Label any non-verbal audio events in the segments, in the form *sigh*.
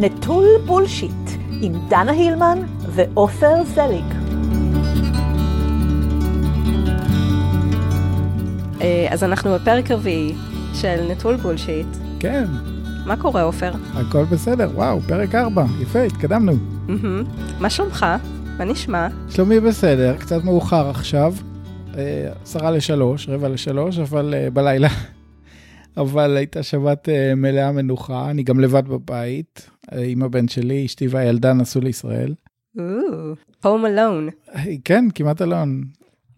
נטול בולשיט, עם דנה הילמן ועופר זליג. אה, אז אנחנו בפרק רביעי של נטול בולשיט. כן, מה קורה, עופר? הכל בסדר, וואו, פרק 4, יפה, התקדמנו. מה שלומך? מה נשמע? שלומי בסדר, קצת מאוחר עכשיו, אה, עשרה לשלוש, רבע לשלוש, אבל אה, בלילה. אבל הייתה שבת אה, מלאה מנוחה, אני גם לבד בבית, אה, עם הבן שלי, אשתי והילדה נסעו לישראל. Ooh, home alone. אה, כן, כמעט אלון.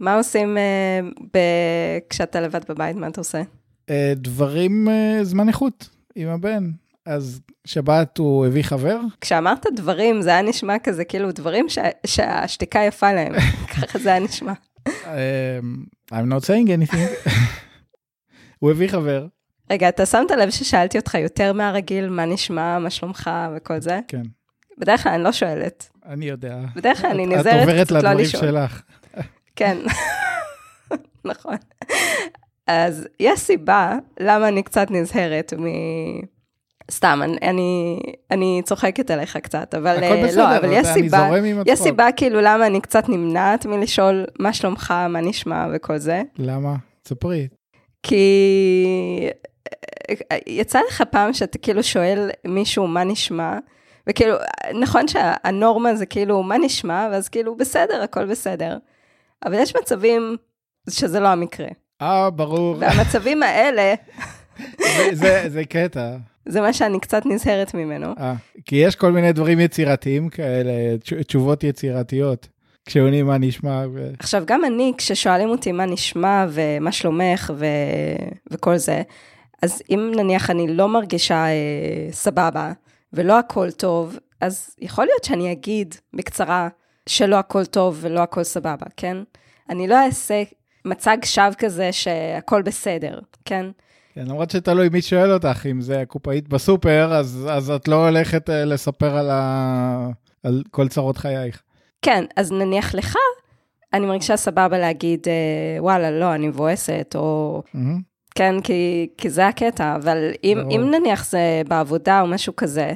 מה עושים אה, ב- כשאתה לבד בבית? מה אתה עושה? אה, דברים, אה, זמן איכות עם הבן. אז שבת הוא הביא חבר, כשאמרת דברים, זה היה נשמע כזה, כאילו דברים שה- שהשתיקה יפה להם. *laughs* ככה זה היה נשמע. אה, I'm not saying anything. *laughs* הוא הביא חבר, רגע, אתה שמת לב ששאלתי אותך יותר מהרגיל, מה נשמע, מה שלומך וכל זה? כן, בדרך כלל אני לא שואלת. אני יודע. בדרך כלל אני את- נזהרת את עוברת קצת לא לדברים לשאול. שלך. כן, *laughs* נכון. אז יש סיבה למה אני קצת נזהרת מ... סתם, אני, אני, אני צוחקת עליך קצת, אבל הכל אה, בסדר, לא, אבל יש סיבה, יש. סיבה כאילו למה אני קצת נמנעת מלשאול מה שלומך, מה נשמע וכל זה, למה? ספרי. כי יצא לך פעם שאתה כאילו שואל מישהו מה נשמע, וכאילו, נכון שהנורמה זה כאילו מה נשמע, ואז כאילו בסדר, הכל בסדר, אבל יש מצבים שזה לא המקרה. אה, ברור. והמצבים האלה, זה- זה- זה קטע. זה מה שאני קצת נזהרת ממנו. אה, כי יש כל מיני דברים יצירתיים כאלה, תש- תשובות יצירתיות. כשעונים מה נשמע. ו- עכשיו, גם אני, כששואלים אותי מה נשמע ומה שלומך ו... וכל זה, אז אם נניח אני לא מרגישה אה, סבבה ולא הכל טוב, אז יכול להיות שאני אגיד בקצרה שלא הכל טוב ולא הכל סבבה, כן? אני לא אעשה מצג שווא כזה שהכל בסדר, כן? כן, למרות שתלוי מי שואל אותך, אם זה הקופאית בסופר, אז אז את לא הולכת אה, לספר על ה- על כל צרות חייך. כן, אז נניח לך, אני מרגישה סבבה להגיד, אה, וואלה, לא, אני מבואסת, או מהמם. כן, כי, כי זה הקטע, אבל אם, ברור. אם נניח זה בעבודה או משהו כזה,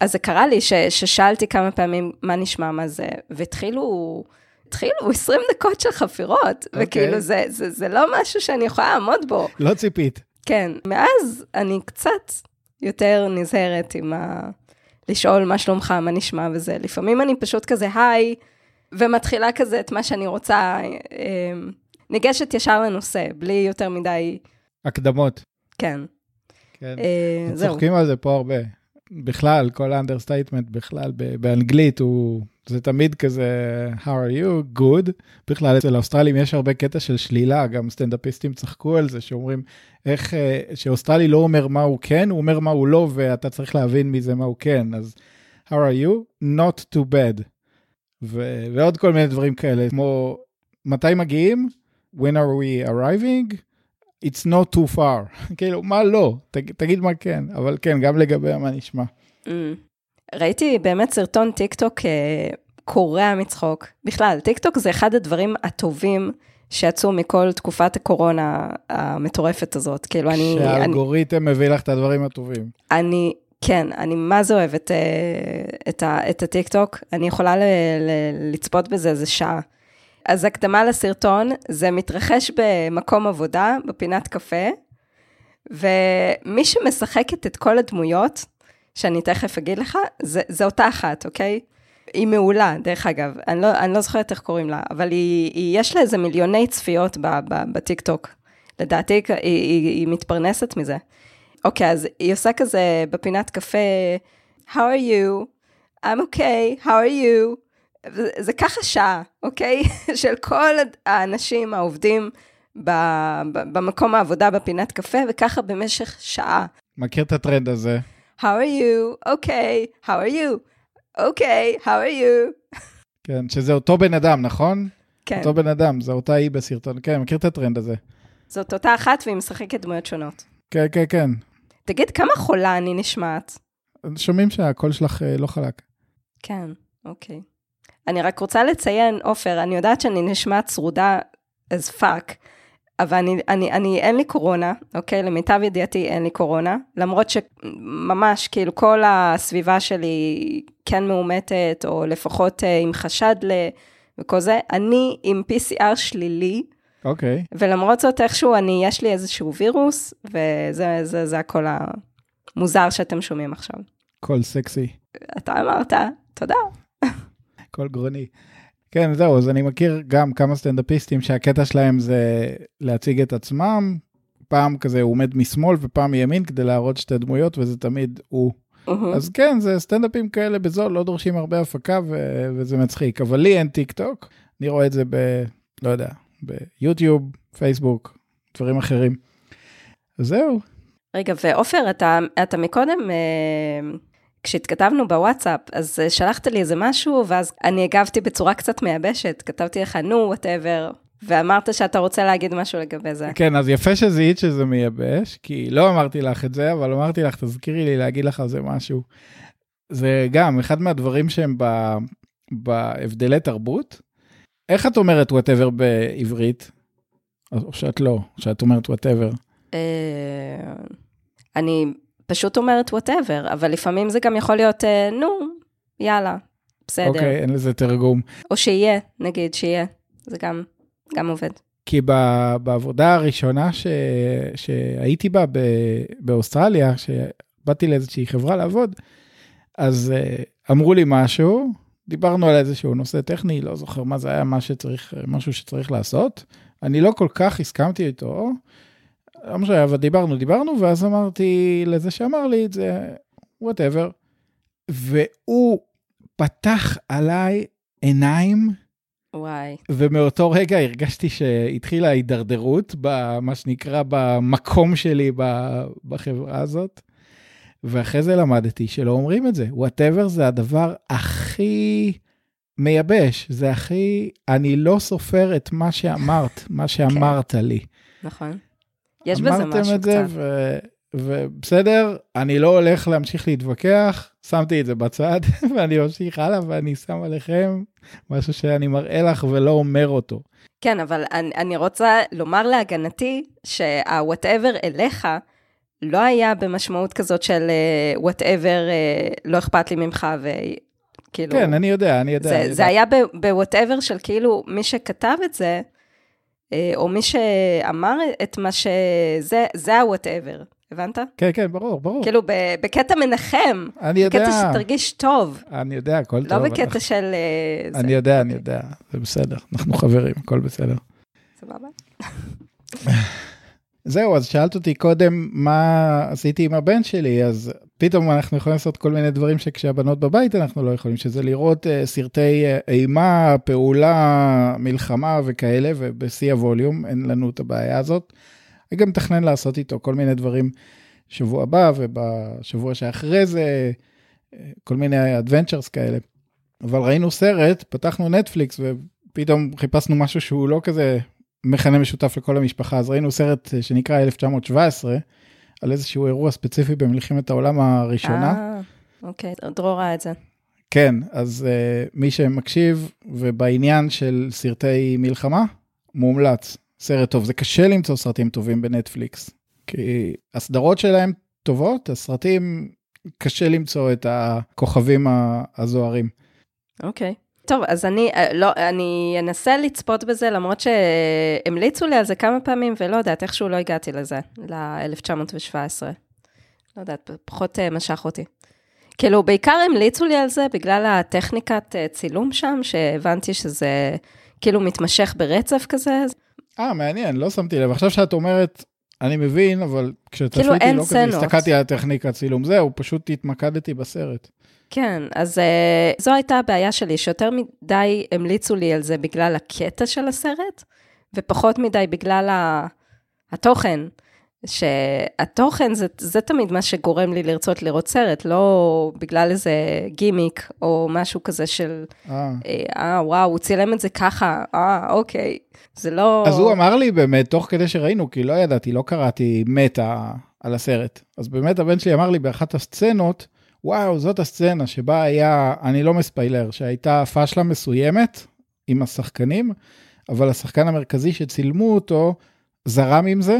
אז זה קרה לי ש, ששאלתי כמה פעמים מה נשמע, מה זה, והתחילו... התחילו 20 דקות של חפירות, אוקיי. וכאילו זה, זה, זה לא משהו שאני יכולה לעמוד בו. לא ציפית. כן, מאז אני קצת יותר נזהרת עם ה... לשאול מה שלומך, מה נשמע וזה. לפעמים אני פשוט כזה היי, ומתחילה כזה את מה שאני רוצה, אה, ניגשת ישר לנושא, בלי יותר מדי, הקדמות. כן. כן. אה, זהו. צוחקים על זה פה הרבה. בכלל, כל ה understatement בכלל, באנגלית הוא, זה תמיד כזה, how are you, good. בכלל, אצל האוסטרלים יש הרבה קטע של שלילה, גם סטנדאפיסטים צחקו על זה, שאומרים איך, אה, שאוסטרלי לא אומר מה הוא כן, הוא אומר מה הוא לא, ואתה צריך להבין מזה מה הוא כן. אז how are you, not too bad. ו- ועוד כל מיני דברים כאלה, כמו מתי מגיעים, when are we arriving, it's not too far. *laughs* כאילו, מה לא? תג, תגיד מה כן, אבל כן, גם לגבי מה נשמע. Mm. ראיתי באמת סרטון טיק טוק אה, קורע מצחוק. בכלל, טיק טוק זה אחד הדברים הטובים שיצאו מכל תקופת הקורונה המטורפת הזאת. כאילו, אני... אני... שהאלגוריתם מביא לך את הדברים הטובים. אני, כן, אני מה זה אוהבת אה, את, ה, את הטיקטוק, אני יכולה ל, ל, לצפות בזה איזה שעה. אז הקדמה לסרטון, זה מתרחש במקום עבודה, בפינת קפה, ומי שמשחקת את כל הדמויות, שאני תכף אגיד לך, זה, זה אותה אחת, אוקיי? היא מעולה, דרך אגב, אני לא, אני לא זוכרת איך קוראים לה, אבל היא, היא, יש לה איזה מיליוני צפיות בטיקטוק. לדעתי היא, היא, היא מתפרנסת מזה. אוקיי, אז היא עושה כזה בפינת קפה, How are you? I'm okay, how are you? זה, זה ככה שעה, אוקיי? *laughs* של כל האנשים העובדים ב, ב, במקום העבודה בפינת קפה, וככה במשך שעה. מכיר את הטרנד הזה? How are you? Okay, how are you? Okay, how are you? כן, שזה אותו בן אדם, נכון? כן, אותו בן אדם, זה אותה אי בסרטון. כן, מכיר את הטרנד הזה. זאת אותה אחת והיא משחקת דמויות שונות. כן, כן, כן. תגיד, כמה חולה אני נשמעת? שומעים שהקול שלך אה, לא חלק. כן, אוקיי. אני רק רוצה לציין, עופר, אני יודעת שאני נשמעת צרודה as fuck, אבל אני, אני, אני, אין לי קורונה, אוקיי? למיטב ידיעתי אין לי קורונה, למרות שממש, כאילו, כל הסביבה שלי כן מאומתת, או לפחות אה, עם חשד ל... וכל זה, אני עם PCR שלילי, אוקיי. ולמרות זאת, איכשהו, אני, יש לי איזשהו וירוס, וזה זה, זה הכל המוזר שאתם שומעים עכשיו. קול סקסי, אתה אמרת, תודה. קול גרוני. כן, זהו, אז אני מכיר גם כמה סטנדאפיסטים שהקטע שלהם זה להציג את עצמם, פעם כזה הוא עומד משמאל ופעם מימין כדי להראות שתי דמויות, וזה תמיד הוא. אז כן, זה סטנדאפים כאלה בזול, לא דורשים הרבה הפקה ו- וזה מצחיק, אבל לי אין טיק טוק, אני רואה את זה ב... לא יודע, ביוטיוב, פייסבוק, דברים אחרים. זהו, רגע, ועופר, אתה, אתה מקודם, אה, כשהתכתבנו בוואטסאפ, אז אה, שלחת לי איזה משהו, ואז אני הגבתי בצורה קצת מייבשת, כתבתי לך, נו, whatever, ואמרת שאתה רוצה להגיד משהו לגבי זה. כן, אז יפה שזיהית שזה מייבש, כי לא אמרתי לך את זה, אבל אמרתי לך, תזכירי לי להגיד לך על זה משהו. זה גם אחד מהדברים שהם ב... בהבדלי תרבות. איך את אומרת whatever בעברית? או שאת לא, שאת אומרת whatever. אה, אני פשוט אומרת וואטאבר, אבל לפעמים זה גם יכול להיות, אה, נו, יאללה, בסדר. אוקיי, אין לזה תרגום. או שיהיה, נגיד, שיהיה. זה גם, גם עובד. כי ב, בעבודה הראשונה ש, שהייתי בה ב, באוסטרליה, שבאתי לאיזושהי חברה לעבוד, אז uh, אמרו לי משהו, דיברנו על איזשהו נושא טכני, לא זוכר מה זה היה, מה שצריך, משהו שצריך לעשות. אני לא כל כך הסכמתי איתו, לא משנה, אבל דיברנו, דיברנו, ואז אמרתי לזה שאמר לי את זה, whatever. והוא פתח עליי עיניים, וואי. ומאותו רגע הרגשתי שהתחילה ההידרדרות, במה שנקרא, במקום שלי בחברה הזאת. ואחרי זה למדתי שלא אומרים את זה. whatever זה הדבר הכי מייבש, זה הכי, אני לא סופר את מה שאמרת, מה שאמרת לי. נכון. יש בזה משהו אמרתם את זה, ו... ובסדר, אני לא הולך להמשיך להתווכח, שמתי את זה בצד, *laughs* ואני ממשיך הלאה, ואני שם עליכם משהו שאני מראה לך ולא אומר אותו. כן, אבל אני, אני רוצה לומר להגנתי, שה-whatever אליך, לא היה במשמעות כזאת של uh, whatever, uh, לא אכפת לי ממך, וכאילו... כן, אני יודע, אני יודע. זה, אני זה יודע. היה ב-whatever של כאילו, מי שכתב את זה, אה, או מי שאמר את מה שזה, זה ה-whatever, הבנת? כן, כן, ברור, ברור. כאילו, בקטע מנחם, אני יודע. בקטע שתרגיש טוב, אני יודע, הכל לא טוב. בקטע אנחנו- של... אה, זה. אני יודע, אני יודע, זה בסדר, אנחנו חברים, הכל בסדר. סבבה? *laughs* זהו, אז שאלת אותי קודם מה עשיתי עם הבן שלי, אז פתאום אנחנו יכולים לעשות כל מיני דברים שכשהבנות בבית אנחנו לא יכולים, שזה לראות uh, סרטי uh, אימה, פעולה, מלחמה וכאלה, ובשיא הווליום אין לנו את הבעיה הזאת. אני גם מתכנן לעשות איתו כל מיני דברים שבוע הבא ובשבוע שאחרי זה, uh, כל מיני adventures כאלה. אבל ראינו סרט, פתחנו נטפליקס ופתאום חיפשנו משהו שהוא לא כזה מכנה משותף לכל המשפחה, אז ראינו סרט אה, שנקרא 1917, על איזשהו אירוע ספציפי במלחמת העולם הראשונה. אה, אוקיי, דרור ראה את זה. כן, אז uh, מי שמקשיב ובעניין של סרטי מלחמה, מומלץ, סרט טוב. זה קשה למצוא סרטים טובים בנטפליקס, כי הסדרות שלהם טובות, הסרטים, קשה למצוא את הכוכבים הזוהרים. אוקיי. טוב, אז אני, אה, לא, אני אנסה לצפות בזה, למרות שהמליצו לי על זה כמה פעמים, ולא יודעת, איכשהו לא הגעתי לזה, ל-1917. לא יודעת, פחות אה, משך אותי. כאילו, בעיקר המליצו לי על זה בגלל הטכניקת אה, צילום שם, שהבנתי שזה כאילו מתמשך ברצף כזה. אה, מעניין, לא שמתי לב. עכשיו שאת אומרת, אני מבין, אבל כשצפיתי כאילו, לא כזה. הסתכלתי על הטכניקת צילום, זהו, פשוט התמקדתי בסרט. כן, אז uh, זו הייתה הבעיה שלי, שיותר מדי המליצו לי על זה בגלל הקטע של הסרט, ופחות מדי בגלל ה... התוכן. שהתוכן זה, זה תמיד מה שגורם לי לרצות לראות סרט, לא בגלל איזה גימיק או משהו כזה של, אה. אה, אה, וואו, הוא צילם את זה ככה, אה, אוקיי. זה לא... אז הוא אמר לי באמת, תוך כדי שראינו, כי לא ידעתי, לא קראתי מטה על הסרט. אז באמת הבן שלי אמר לי באחת הסצנות, וואו, זאת הסצנה שבה היה, אני לא מספיילר, שהייתה פאשלה מסוימת עם השחקנים, אבל השחקן המרכזי שצילמו אותו, זרם עם זה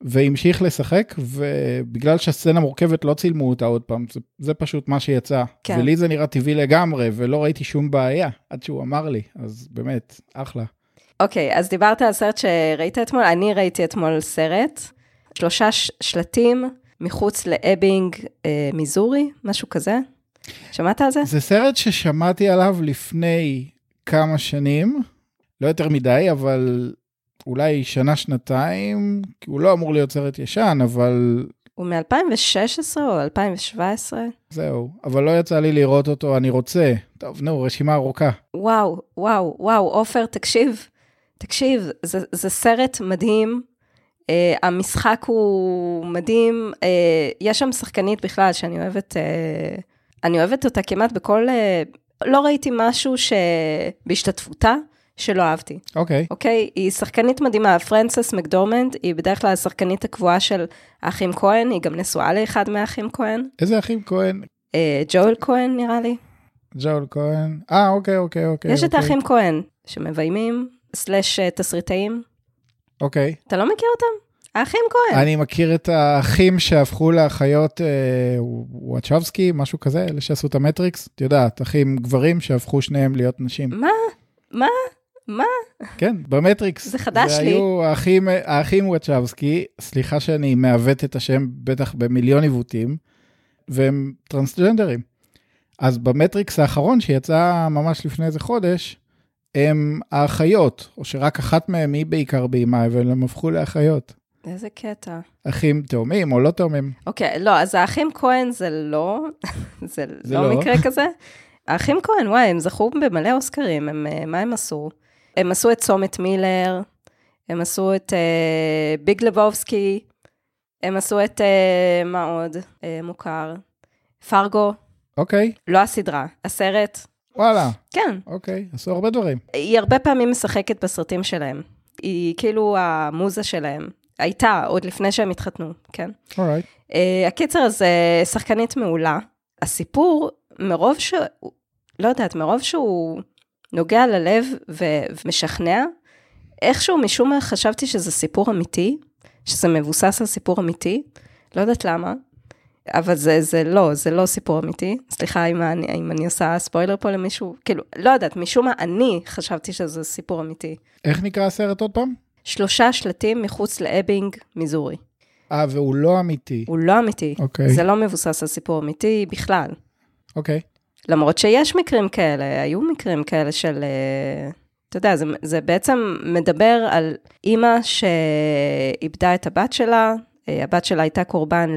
והמשיך לשחק, ובגלל שהסצנה מורכבת לא צילמו אותה עוד פעם, זה, זה פשוט מה שיצא. כן. ולי זה נראה טבעי לגמרי, ולא ראיתי שום בעיה עד שהוא אמר לי, אז באמת, אחלה. אוקיי, אז דיברת על סרט שראית אתמול, אני ראיתי אתמול סרט, שלושה ש- שלטים מחוץ לאבינג, אה, מיזורי, משהו כזה. שמעת על זה? זה סרט ששמעתי עליו לפני כמה שנים, לא יותר מדי, אבל אולי שנה-שנתיים, כי הוא לא אמור להיות סרט ישן, אבל הוא מ-2016 או 2017? זהו. אבל לא יצא לי לראות אותו, אני רוצה. טוב, נו, רשימה ארוכה. וואו, וואו, וואו, עופר, תקשיב, תקשיב, זה, זה סרט מדהים. Uh, המשחק הוא מדהים. Uh, יש שם שחקנית בכלל שאני אוהבת, uh, אני אוהבת אותה כמעט בכל... Uh, לא ראיתי משהו שבהשתתפותה שלא אהבתי, אוקיי, אוקיי? היא שחקנית מדהימה, פרנסס מקדורמנד, היא בדרך כלל השחקנית הקבועה של האחים כהן, היא גם נשואה לאחד מהאחים כהן, איזה אחים כהן? uh, ג'ואל כהן נראה לי. ג'ול כהן. אה, אוקיי, אוקיי, אוקיי. יש את אוקיי. האחים כהן, שמביימים, סלאש תסריטאים. אוקיי. אתה לא מכיר אותם? האחים כהן. אני מכיר את האחים שהפכו לאחיות אה, וואצ'בסקי, משהו כזה, אלה שעשו את המטריקס. את יודעת, אחים גברים שהפכו שניהם להיות נשים. מה? מה? מה? כן, במטריקס. זה חדש זה לי. היו האחים, האחים וואצ'בסקי, סליחה שאני מעוות את השם בטח במיליון עיוותים, והם טרנסג'נדרים. אז במטריקס האחרון שיצא ממש לפני איזה חודש, הם האחיות, או שרק אחת מהם היא בעיקר ביימה, אבל הם הפכו לאחיות. איזה קטע. אחים תאומים או לא תאומים. אוקיי, לא, אז האחים כהן זה לא, *laughs* זה, זה לא לא. מקרה *laughs* כזה. האחים כהן, וואי, הם זכו במלא אוסקרים, הם, אה, מה הם עשו? הם עשו את צומת מילר, הם עשו את אה, ביג לבובסקי, הם עשו את, אה, מה עוד? אה, מוכר. פרגו, אוקיי, לא הסדרה, הסרט. וואלה, כן, אוקיי, עשו הרבה דברים. היא הרבה פעמים משחקת בסרטים שלהם. היא כאילו המוזה שלהם. הייתה, עוד לפני שהם התחתנו, כן. אורייט. Uh, הקיצר, uh, שחקנית מעולה. הסיפור, מרוב ש... לא יודעת, מרוב שהוא נוגע ללב ו- ומשכנע, איכשהו משום מה חשבתי שזה סיפור אמיתי, שזה מבוסס על סיפור אמיתי, לא יודעת למה, אבל זה, זה לא, זה לא סיפור אמיתי. סליחה אם אני, אם אני עושה ספוילר פה למישהו, כאילו, לא יודעת, משום מה אני חשבתי שזה סיפור אמיתי. איך נקרא הסרט עוד פעם? שלושה שלטים מחוץ לאבינג, מיזורי. אה, והוא לא אמיתי. הוא לא אמיתי. אוקיי. זה לא מבוסס על סיפור אמיתי בכלל. אוקיי. למרות שיש מקרים כאלה, היו מקרים כאלה של, אה, אתה יודע, זה, זה בעצם מדבר על אימא שאיבדה את הבת שלה, אה, הבת שלה הייתה קורבן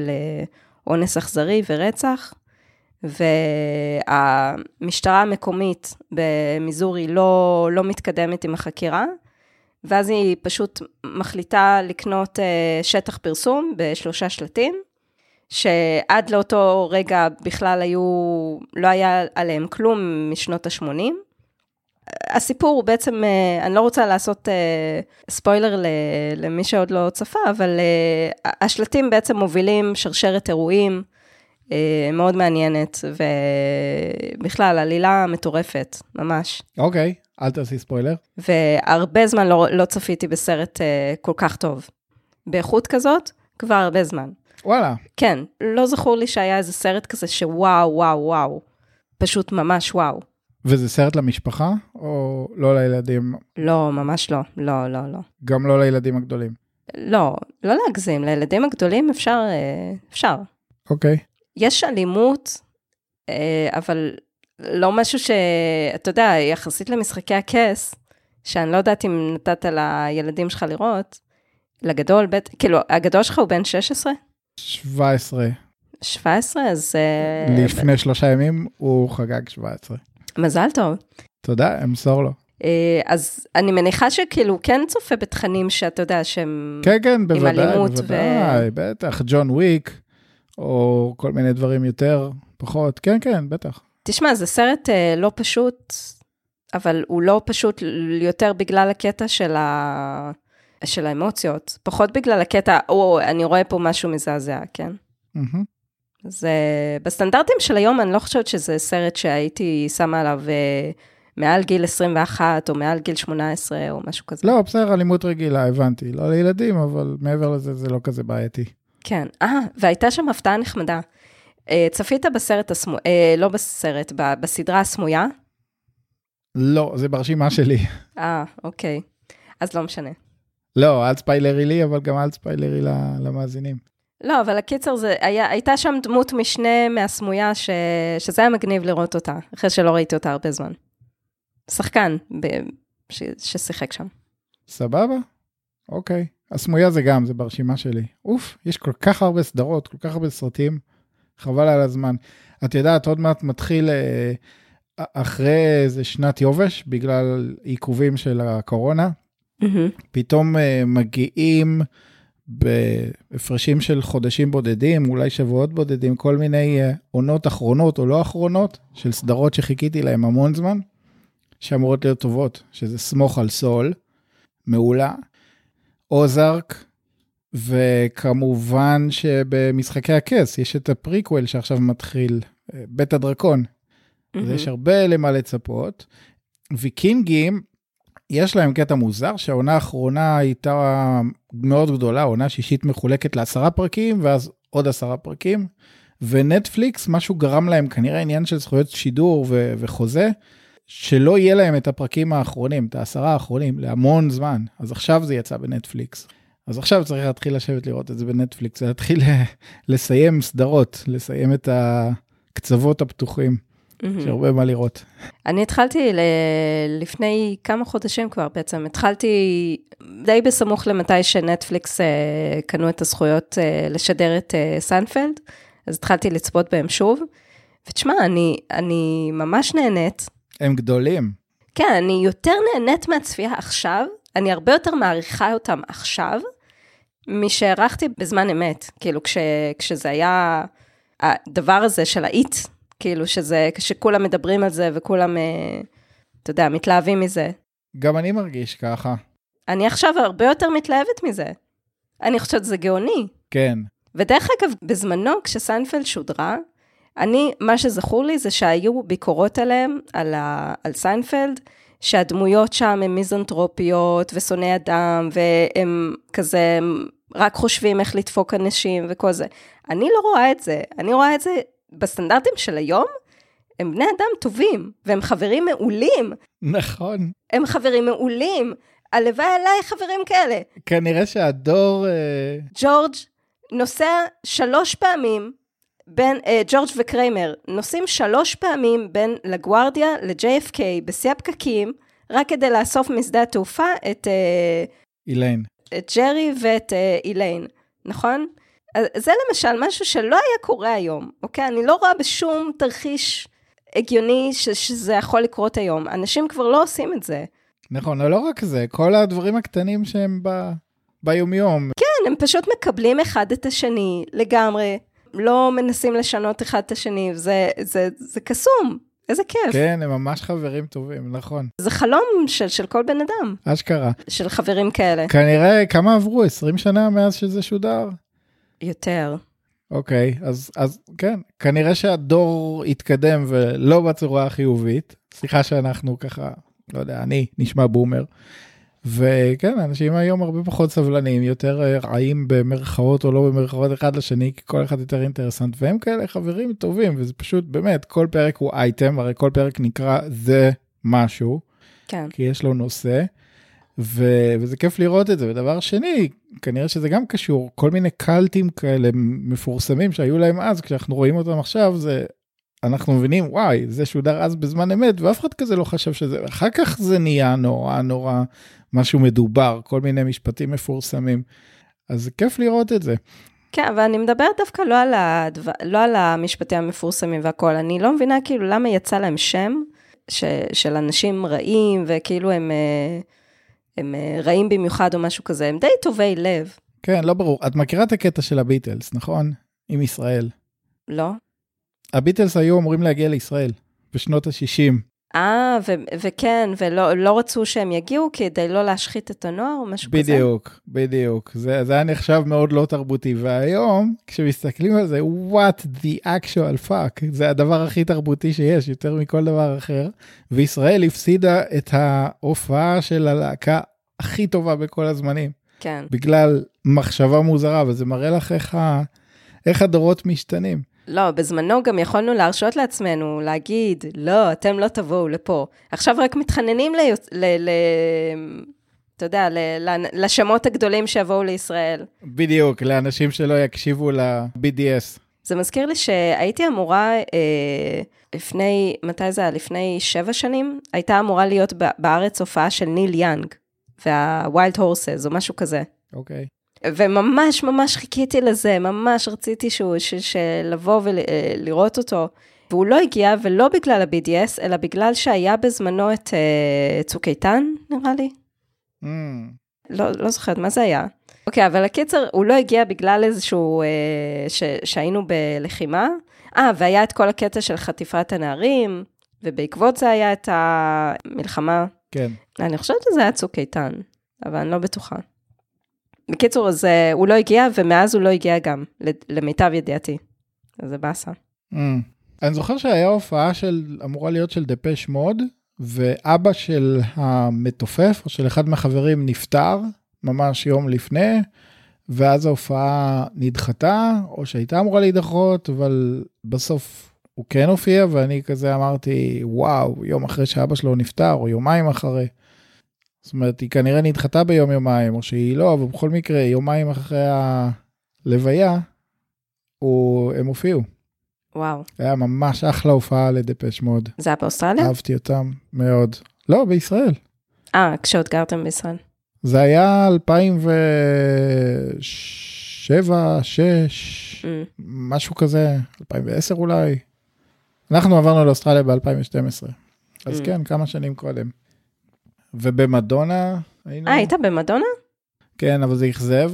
לאונס אכזרי ורצח, והמשטרה המקומית במיזורי לא, לא מתקדמת עם החקירה, ואז היא פשוט מחליטה לקנות אה, שטח פרסום בשלושה שלטים, שעד לאותו רגע בכלל היו, לא היה עליהם כלום משנות ה-80. הסיפור הוא בעצם, אה, אני לא רוצה לעשות אה, ספוילר למי שעוד לא צפה, אבל אה, השלטים בעצם מובילים שרשרת אירועים מאוד מעניינת, ובכלל, עלילה מטורפת, ממש. אוקיי, אל תעשי ספוילר. והרבה זמן לא, לא צפיתי בסרט כל כך טוב. באיכות כזאת, כבר הרבה זמן. וואלה, כן, לא זכור לי שהיה איזה סרט כזה שוואו, וואו, וואו. פשוט ממש וואו. וזה סרט למשפחה, או לא לילדים, לא, ממש לא, לא, לא, לא. גם לא לילדים הגדולים? לא, לא להגזים, לילדים הגדולים אפשר, אה, אפשר. אוקיי. יש אלימות, אה, אבל לא משהו שאתה יודע, יחסית למשחקי הכס, שאני לא יודעת אם נתת לילדים שלך לראות, לגדול, בית, כאילו, הגדול שלך הוא בן 16? 17. 17? אז אה, לפני שלושה ימים הוא חגג 17. מזל טוב. תודה, אמסור לו. אה, אז אני מניחה שכאילו כן צופה בתכנים שאתה יודע שהם... כן, כן, בוודאי, אלימות ו- בוודאי, בטח, ג'ון וויק, או כל מיני דברים יותר, פחות, כן, כן, בטח. תשמע, זה סרט אה, לא פשוט, אבל הוא לא פשוט יותר בגלל הקטע של, ה... של האמוציות, פחות בגלל הקטע, או, אני רואה פה משהו מזעזע, כן? מהמם. אז אה, בסטנדרטים של היום, אני לא חושבת שזה סרט שהייתי שמה עליו אה, מעל גיל 21 או מעל גיל 18 או משהו כזה. לא, בסדר, אלימות רגילה, הבנתי. לא לילדים, אבל מעבר לזה זה לא כזה בעייתי. כן. אה, והייתה שם הפתעה נחמדה. אה, צפית בסרט הסמוי, אה, לא בסרט, ב- בסדרה הסמויה? לא, זה ברשימה שלי. אה, אוקיי. אז לא משנה. לא, אל ספיילרי לי, אבל גם אל ספיילרי ל- למאזינים. לא, אבל הקיצר זה, היה, הייתה שם דמות משנה מהסמויה, ש, שזה היה מגניב לראות אותה, אחרי שלא ראיתי אותה הרבה זמן. שחקן ב, ש, ששיחק שם. סבבה? אוקיי. הסמויה זה גם, זה ברשימה שלי. אוף, יש כל כך הרבה סדרות, כל כך הרבה סרטים, חבל על הזמן. את יודעת, עוד מעט מתחיל אה, אחרי איזה שנת יובש, בגלל עיכובים של הקורונה, פתאום אה, מגיעים בהפרשים של חודשים בודדים, אולי שבועות בודדים, כל מיני אה, עונות אחרונות או לא אחרונות, של סדרות שחיכיתי להם המון זמן, שאמורות להיות טובות, שזה סמוך על סול, מעולה, אוזארק, וכמובן שבמשחקי הכס יש את הפריקוול שעכשיו מתחיל, אה, בית הדרקון. אז יש הרבה למה לצפות. ויקינגים, יש להם קטע מוזר שהעונה האחרונה הייתה מאוד גדולה, עונה שישית מחולקת לעשרה פרקים ואז עוד עשרה פרקים. ונטפליקס, משהו גרם להם, כנראה עניין של זכויות שידור ו- וחוזה, שלא יהיה להם את הפרקים האחרונים, את העשרה האחרונים, להמון זמן. אז עכשיו זה יצא בנטפליקס. אז עכשיו צריך להתחיל לשבת לראות את זה בנטפליקס, להתחיל *laughs* לסיים סדרות, לסיים את הקצוות הפתוחים, יש הרבה מה לראות. אני התחלתי ל... לפני כמה חודשים כבר בעצם, התחלתי די בסמוך למתי שנטפליקס אה, קנו את הזכויות אה, לשדר את אה, סיינפלד, אז התחלתי לצפות בהם שוב, ותשמע, אני, אני ממש נהנית. הם גדולים. כן, אני יותר נהנית מהצפייה עכשיו, אני הרבה יותר מעריכה אותם עכשיו, משהערכתי בזמן אמת, כאילו כש, כשזה היה הדבר הזה של ה it, כאילו שזה, כשכולם מדברים על זה וכולם, אה, אתה יודע, מתלהבים מזה. גם אני מרגיש ככה. אני עכשיו הרבה יותר מתלהבת מזה. אני חושבת שזה גאוני. כן. ודרך אגב, בזמנו, כשסיינפלד שודרה, אני, מה שזכור לי זה שהיו ביקורות עליהם, על, ה, על סיינפלד, שהדמויות שם הן מיזנטרופיות ושונאי אדם, והם כזה רק חושבים איך לדפוק אנשים וכל זה. אני לא רואה את זה, אני רואה את זה בסטנדרטים של היום, הם בני אדם טובים, והם חברים מעולים. נכון. הם חברים מעולים. הלוואי עליי חברים כאלה. כנראה שהדור... אה, ג'ורג' נוסע שלוש פעמים בין, אה, ג'ורג' וקריימר נוסעים שלוש פעמים בין לגוארדיה ל-JFK בשיא הפקקים, רק כדי לאסוף משדה התעופה את, אה, איליין. את ג'רי ואת אה, איליין, נכון? זה למשל משהו שלא היה קורה היום, אוקיי? אני לא רואה בשום תרחיש הגיוני ש- שזה יכול לקרות היום. אנשים כבר לא עושים את זה. נכון, אבל לא רק זה, כל הדברים הקטנים שהם ב... ביומיום. כן, הם פשוט מקבלים אחד את השני לגמרי, לא מנסים לשנות אחד את השני, זה, זה, זה קסום, איזה כיף. כן, הם ממש חברים טובים, נכון. זה חלום של, של כל בן אדם, אשכרה. של חברים כאלה. כנראה, כמה עברו? 20 שנה מאז שזה שודר? יותר. אוקיי, אז, אז כן, כנראה שהדור התקדם ולא בצורה החיובית. סליחה שאנחנו ככה, לא יודע, אני נשמע בומר. וכן, אנשים היום הרבה פחות סבלניים, יותר אה, רעים במרכאות או לא במרכאות אחד לשני, כי כל אחד יותר אינטרסנט, והם כאלה חברים טובים, וזה פשוט, באמת, כל פרק הוא אייטם, הרי כל פרק נקרא זה משהו, כן. כי יש לו נושא, ו- וזה כיף לראות את זה. ודבר שני, כנראה שזה גם קשור, כל מיני קלטים כאלה מפורסמים שהיו להם אז, כשאנחנו רואים אותם עכשיו, זה, אנחנו מבינים, וואי, זה שודר אז בזמן אמת, ואף אחד כזה לא חשב שזה, אחר כך זה נהיה נורא נורא משהו מדובר, כל מיני משפטים מפורסמים. אז זה כיף לראות את זה. כן, אבל אני מדברת דווקא לא על, הדבר, לא על המשפטים המפורסמים והכול, אני לא מבינה כאילו למה יצא להם שם ש, של אנשים רעים, וכאילו הם, אה, הם אה, רעים במיוחד או משהו כזה, הם די טובי לב, כן, לא ברור. את מכירה את הקטע של הביטלס, נכון? עם ישראל. לא? הביטלס היו אמורים להגיע לישראל בשנות ה-60. אה, וכן, ולא לא רצו שהם יגיעו כדי לא להשחית את הנוער או משהו כזה. בדיוק, בדיוק. זה, זה היה נחשב מאוד לא תרבותי, והיום, כשמסתכלים על זה, what the actual fuck, זה הדבר הכי תרבותי שיש, יותר מכל דבר אחר. וישראל הפסידה את ההופעה של הלהקה הכי טובה בכל הזמנים, כן. בגלל מחשבה מוזרה, וזה מראה לך איך, ה, איך הדורות משתנים. לא, בזמנו גם יכולנו להרשות לעצמנו להגיד, לא, אתם לא תבואו לפה. עכשיו רק מתחננים ל... ל, ל אתה יודע, ל, ל, לשמות הגדולים שיבואו לישראל. בדיוק, לאנשים שלא יקשיבו ל-BDS. זה מזכיר לי שהייתי אמורה, אה, לפני, מתי זה היה? לפני שבע שנים, הייתה אמורה להיות בארץ הופעה של ניל יאנג, וה-Wild Horses, או משהו כזה. אוקיי. וממש ממש חיכיתי לזה, ממש רציתי שהוא, ש, שלבוא ולראות אותו. והוא לא הגיע, ולא בגלל ה-BDS, אלא בגלל שהיה בזמנו את uh, צוק איתן, נראה לי. Mm. לא, לא זוכרת, מה זה היה? אוקיי, אבל הקיצר, הוא לא הגיע בגלל איזשהו, uh, ש, שהיינו בלחימה. אה, והיה את כל הקטע של חטיפת הנערים, ובעקבות זה היה את המלחמה. כן. אני חושבת שזה היה צוק איתן, אבל אני לא בטוחה. בקיצור, אז uh, הוא לא הגיע, ומאז הוא לא הגיע גם, למיטב ידיעתי. אז זה באסה. Mm. אני זוכר שהיה הופעה של, אמורה להיות של דפש מוד, ואבא של המתופף, או של אחד מהחברים, נפטר ממש יום לפני, ואז ההופעה נדחתה, או שהייתה אמורה להידחות, אבל בסוף הוא כן הופיע, ואני כזה אמרתי, וואו, יום אחרי שאבא שלו נפטר, או יומיים אחרי. זאת אומרת, היא כנראה נדחתה ביום יומיים, או שהיא לא, אבל בכל מקרה, יומיים אחרי הלוויה, הוא, הם הופיעו. וואו. היה ממש אחלה הופעה לדפש מוד. זה היה באוסטרליה? אהבתי אותם מאוד. לא, בישראל. אה, כשעוד גרתם בישראל. זה היה 2007, 2006, mm. משהו כזה, 2010 אולי. אנחנו עברנו לאוסטרליה ב-2012, אז mm. כן, כמה שנים קודם. ובמדונה היינו... אה, היית במדונה? כן, אבל זה אכזב.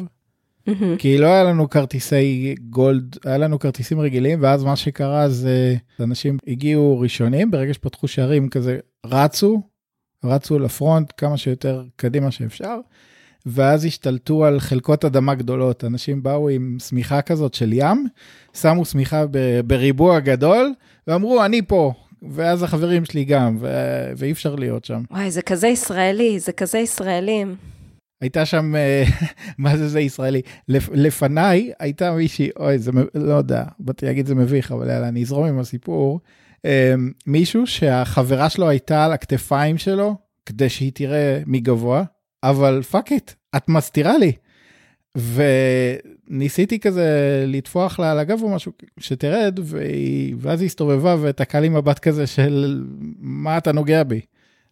כי לא היה לנו כרטיסי גולד, היה לנו כרטיסים רגילים, ואז מה שקרה זה אנשים הגיעו ראשונים, ברגע שפתחו שערים כזה רצו, רצו לפרונט כמה שיותר קדימה שאפשר, ואז השתלטו על חלקות אדמה גדולות. אנשים באו עם שמיכה כזאת של ים, שמו שמיכה בריבוע גדול, ואמרו, אני פה, ואז החברים שלי גם, ו- ואי אפשר להיות שם. וואי, זה כזה ישראלי, זה כזה ישראלים. הייתה שם, אה, *laughs* מה זה זה ישראלי? לפ, לפניי הייתה מישהי, אוי, זה, לא יודע, באתי להגיד זה מביך, אבל יאללה, אני אזרום עם הסיפור. אה, מישהו שהחברה שלו הייתה על הכתפיים שלו, כדי שהיא תראה מגבוה, אבל fuck it, את מסתירה לי. וניסיתי כזה לטפוח לה על הגב או משהו, שתרד, והיא, ואז היא הסתובבה ותקעה לי מבט כזה של מה אתה נוגע בי.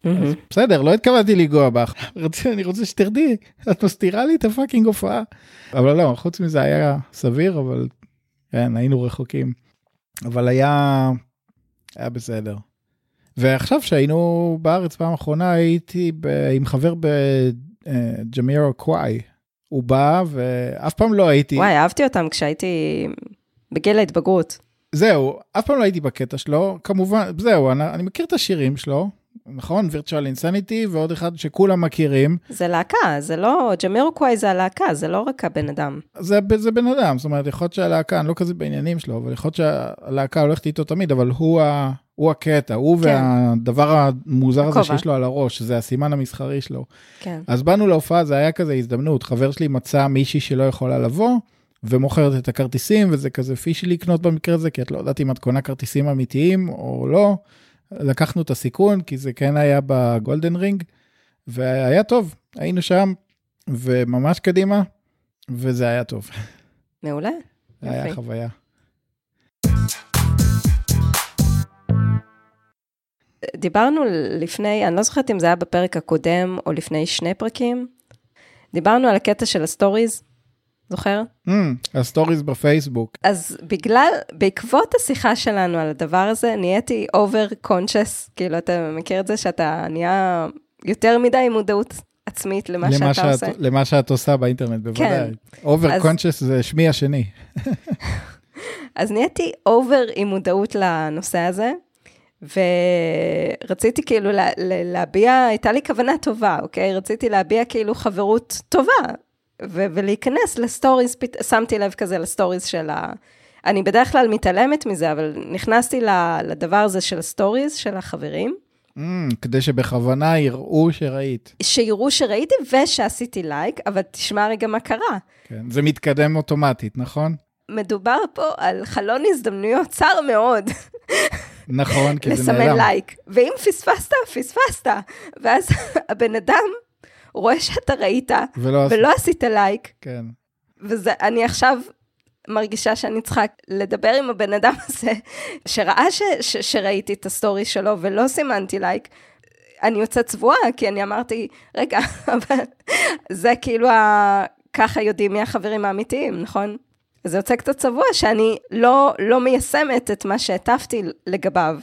אז בסדר, לא התכוונתי לנגוע בך, *laughs* אני רוצה שתרדי, את מסתירה לי את הפאקינג הופעה. אבל לא, חוץ מזה היה סביר, אבל כן, היינו רחוקים. אבל היה, היה בסדר. ועכשיו שהיינו בארץ פעם אחרונה, הייתי ב, עם חבר בג'מירו קוואי. הוא בא ואף פעם לא הייתי... וואי, אהבתי אותם כשהייתי בגיל ההתבגרות. זהו, אף פעם לא הייתי בקטע שלו, כמובן, זהו, אני, אני מכיר את השירים שלו, נכון? וירטואל אינסניטי, ועוד אחד שכולם מכירים. זה להקה, זה לא, ג'מירוקוואי זה הלהקה, זה לא רק הבן אדם. זה, זה בן אדם, זאת אומרת, יכול להיות שהלהקה, אני לא כזה בעניינים שלו, אבל יכול להיות שהלהקה הולכת איתו תמיד, אבל הוא, ה, הוא הקטע, הוא כן. והדבר המוזר הזה שיש לו על הראש, זה הסימן המסחרי שלו. כן. אז באנו להופעה, זה היה כזה הזדמנות, חבר שלי מצא מישהי שלא יכולה לבוא, ומוכרת את הכרטיסים, וזה כזה פישי לקנות במקרה הזה, כי את לא יודעת אם את קונה כרטיסים אמיתיים או לא. לקחנו את הסיכון, כי זה כן היה ב golden ring, והיה טוב, היינו שם, וממש קדימה, וזה היה טוב. מעולה. היה חוויה. דיברנו לפני, אני לא זוכרת אם זה היה בפרק הקודם או לפני שני פרקים, דיברנו על הקטע של הסטוריז, זוכר? Mm, הסטוריז בפייסבוק. אז בגלל, בעקבות השיחה שלנו על הדבר הזה, נהייתי over conscious, כאילו, אתה מכיר את זה שאתה נהיה יותר מדי מודעות עצמית למה, למה שאתה שאת, עושה? למה שאת עושה באינטרנט, בוודאי. over כן. conscious אז... זה שמי השני. *laughs* אז נהייתי over עם מודעות לנושא הזה, ורציתי כאילו לה, להביע, הייתה לי כוונה טובה, אוקיי? רציתי להביע כאילו חברות טובה, ו- ולהיכנס לסטוריז, שמתי לב כזה לסטוריז של ה... אני בדרך כלל מתעלמת מזה, אבל נכנסתי לדבר הזה של הסטוריז, של החברים. Mm, כדי שבכוונה יראו שראית. שיראו שראיתי ושעשיתי לייק, אבל תשמע רגע מה קרה. כן, זה מתקדם אוטומטית, נכון? מדובר פה על חלון הזדמנויות צר מאוד. *laughs* נכון, כי זה נעלם. לסמן לייק. ואם פספסת, פספסת. ואז *laughs* הבן אדם רואה שאתה ראית, ולא, ולא עשית לייק. כן. ואני עכשיו מרגישה שאני צריכה לדבר עם הבן אדם *laughs* הזה, שראה ש, ש, שראיתי את הסטורי שלו ולא סימנתי לייק. אני יוצאת צבועה, כי אני אמרתי, רגע, *laughs* אבל זה כאילו, ה... ככה יודעים מי החברים האמיתיים, נכון? זה יוצא קצת צבוע שאני לא, לא מיישמת את מה שהטפתי לגביו,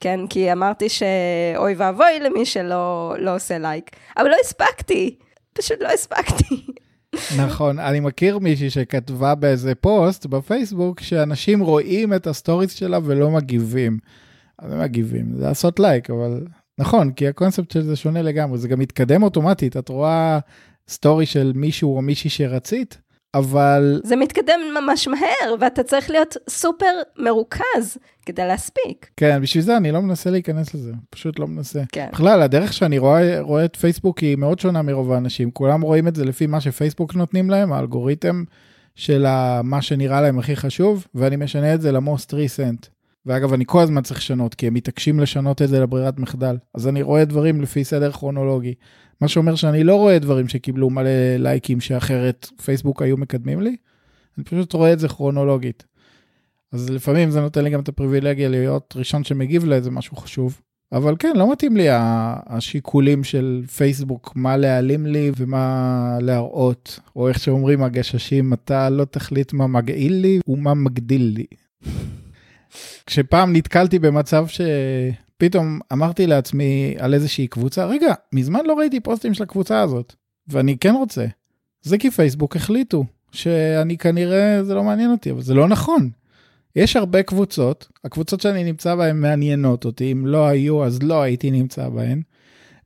כן? כי אמרתי שאוי ואבוי למי שלא לא עושה לייק, אבל לא הספקתי, פשוט לא הספקתי. נכון, אני מכיר מישהי שכתבה באיזה פוסט בפייסבוק שאנשים רואים את ה stories שלה ולא מגיבים. אז הם מגיבים, זה לעשות לייק, אבל נכון, כי הקונספט של זה שונה לגמרי, זה גם מתקדם אוטומטית, את רואה story של מישהו או מישהי שרצית, אבל... זה מתקדם ממש מהר, ואתה צריך להיות סופר מרוכז כדי להספיק. כן, בשביל זה אני לא מנסה להיכנס לזה, פשוט לא מנסה. כן. בכלל, הדרך שאני רואה, רואה את פייסבוק היא מאוד שונה מרוב האנשים. כולם רואים את זה לפי מה שפייסבוק נותנים להם, האלגוריתם של מה שנראה להם הכי חשוב, ואני משנה את זה למוסט ריסנט. ואגב, אני כל הזמן צריך לשנות, כי הם מתעקשים לשנות את זה לברירת מחדל. אז אני רואה דברים לפי סדר כרונולוגי. מה שאומר שאני לא רואה דברים שקיבלו מלא לייקים שאחרת פייסבוק היו מקדמים לי, אני פשוט רואה את זה כרונולוגית. אז לפעמים זה נותן לי גם את הפריבילגיה להיות ראשון שמגיב לאיזה משהו חשוב. אבל כן, לא מתאים לי השיקולים של פייסבוק, מה להעלים לי ומה להראות, או איך שאומרים הגששים, אתה לא תחליט מה מגעיל לי ומה מגדיל לי. *laughs* כשפעם נתקלתי במצב שפתאום אמרתי לעצמי על איזושהי קבוצה, רגע, מזמן לא ראיתי פוסטים של הקבוצה הזאת, ואני כן רוצה. זה כי פייסבוק החליטו שאני כנראה, זה לא מעניין אותי, אבל זה לא נכון. יש הרבה קבוצות, הקבוצות שאני נמצא בהן מעניינות אותי, אם לא היו אז לא הייתי נמצא בהן.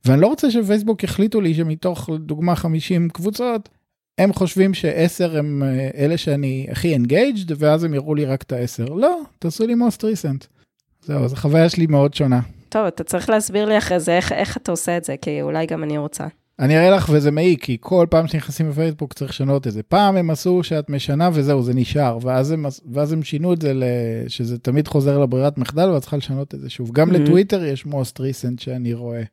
ואני לא רוצה שפייסבוק יחליטו לי שמתוך דוגמה 50 קבוצות, הם חושבים שעשר הם אה, אלה שאני הכי engaged, ואז הם יראו לי רק את העשר. לא, תעשו לי most recent. זהו, זו חוויה שלי מאוד שונה. טוב, אתה צריך להסביר לי אחרי זה איך, איך אתה עושה את זה, כי אולי גם אני רוצה. אני אראה לך וזה מעיק, כי כל פעם שנכנסים לפייסבוק צריך לשנות את זה. פעם הם עשו שאת משנה וזהו, זה נשאר, ואז הם, ואז הם שינו את זה שזה תמיד חוזר לברירת מחדל ואת צריכה לשנות את זה שוב. גם mm-hmm. לטוויטר יש most recent שאני רואה.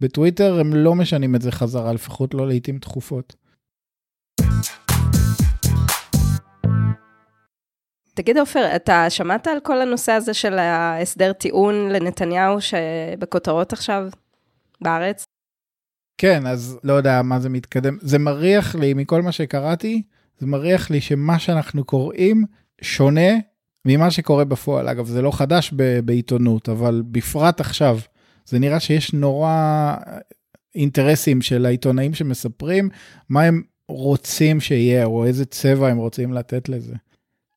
בטוויטר הם לא משנים את זה חזרה, לפחות לא לעיתים תכופות. תגיד עופר, אתה שמעת על כל הנושא הזה של ההסדר טיעון לנתניהו שבכותרות עכשיו בארץ? כן, אז לא יודע מה זה מתקדם. זה מריח לי, מכל מה שקראתי, זה מריח לי שמה שאנחנו קוראים שונה ממה שקורה בפועל. אגב, זה לא חדש ב- בעיתונות, אבל בפרט עכשיו, זה נראה שיש נורא אינטרסים של העיתונאים שמספרים מה הם רוצים שיהיה, או איזה צבע הם רוצים לתת לזה.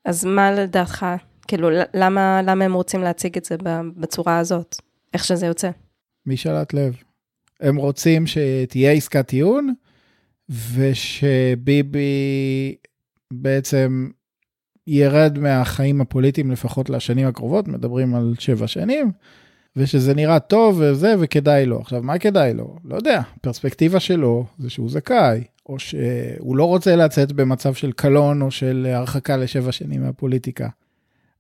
אז מה לדעתך, כאילו, למה, למה הם רוצים להציג את זה בצורה הזאת, איך שזה יוצא? משאלת לב. הם רוצים שתהיה עסקת טיעון, ושביבי בעצם ירד מהחיים הפוליטיים לפחות לשנים הקרובות, מדברים על שבע שנים, ושזה נראה טוב וזה, וכדאי לו. עכשיו, מה כדאי לו? לא יודע, פרספקטיבה שלו זה שהוא זכאי, או שהוא לא רוצה לצאת במצב של קלון או של הרחקה לשבע שנים מהפוליטיקה.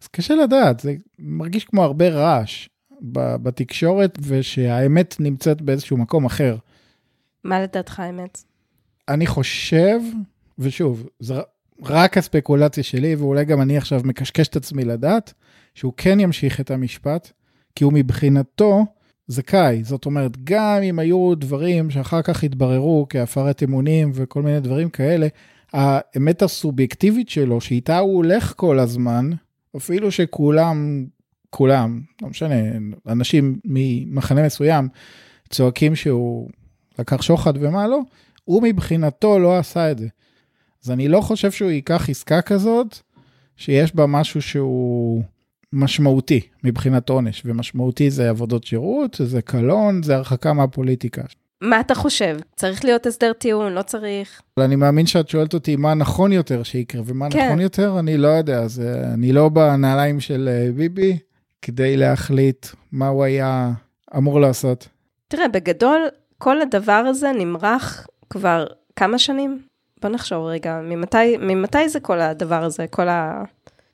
אז קשה לדעת, זה מרגיש כמו הרבה רעש בתקשורת, ושהאמת נמצאת באיזשהו מקום אחר. מה לדעתך האמת? אני חושב, ושוב, זה רק הספקולציה שלי, ואולי גם אני עכשיו מקשקש את עצמי לדעת, שהוא כן ימשיך את המשפט, כי הוא מבחינתו זכאי. זאת אומרת, גם אם היו דברים שאחר כך התבררו כהפרת אמונים וכל מיני דברים כאלה, האמת הסובייקטיבית שלו, שאיתה הוא הולך כל הזמן, אפילו שכולם, כולם, לא משנה, אנשים ממחנה מסוים צועקים שהוא לקח שוחד ומה לא, הוא מבחינתו לא עשה את זה. אז אני לא חושב שהוא ייקח עסקה כזאת, שיש בה משהו שהוא משמעותי מבחינת עונש, ומשמעותי זה עבודות שירות, זה קלון, זה הרחקה מהפוליטיקה. מה אתה חושב? צריך להיות הסדר טיעון, לא צריך? אני מאמין שאת שואלת אותי מה נכון יותר שיקרה, ומה כן. נכון יותר, אני לא יודע, אז אה, אני לא בנעליים של אה, ביבי כדי להחליט מה הוא היה אמור לעשות. תראה, בגדול, כל הדבר הזה נמרח כבר כמה שנים? בוא נחשוב רגע, ממתי, ממתי זה כל הדבר הזה? כל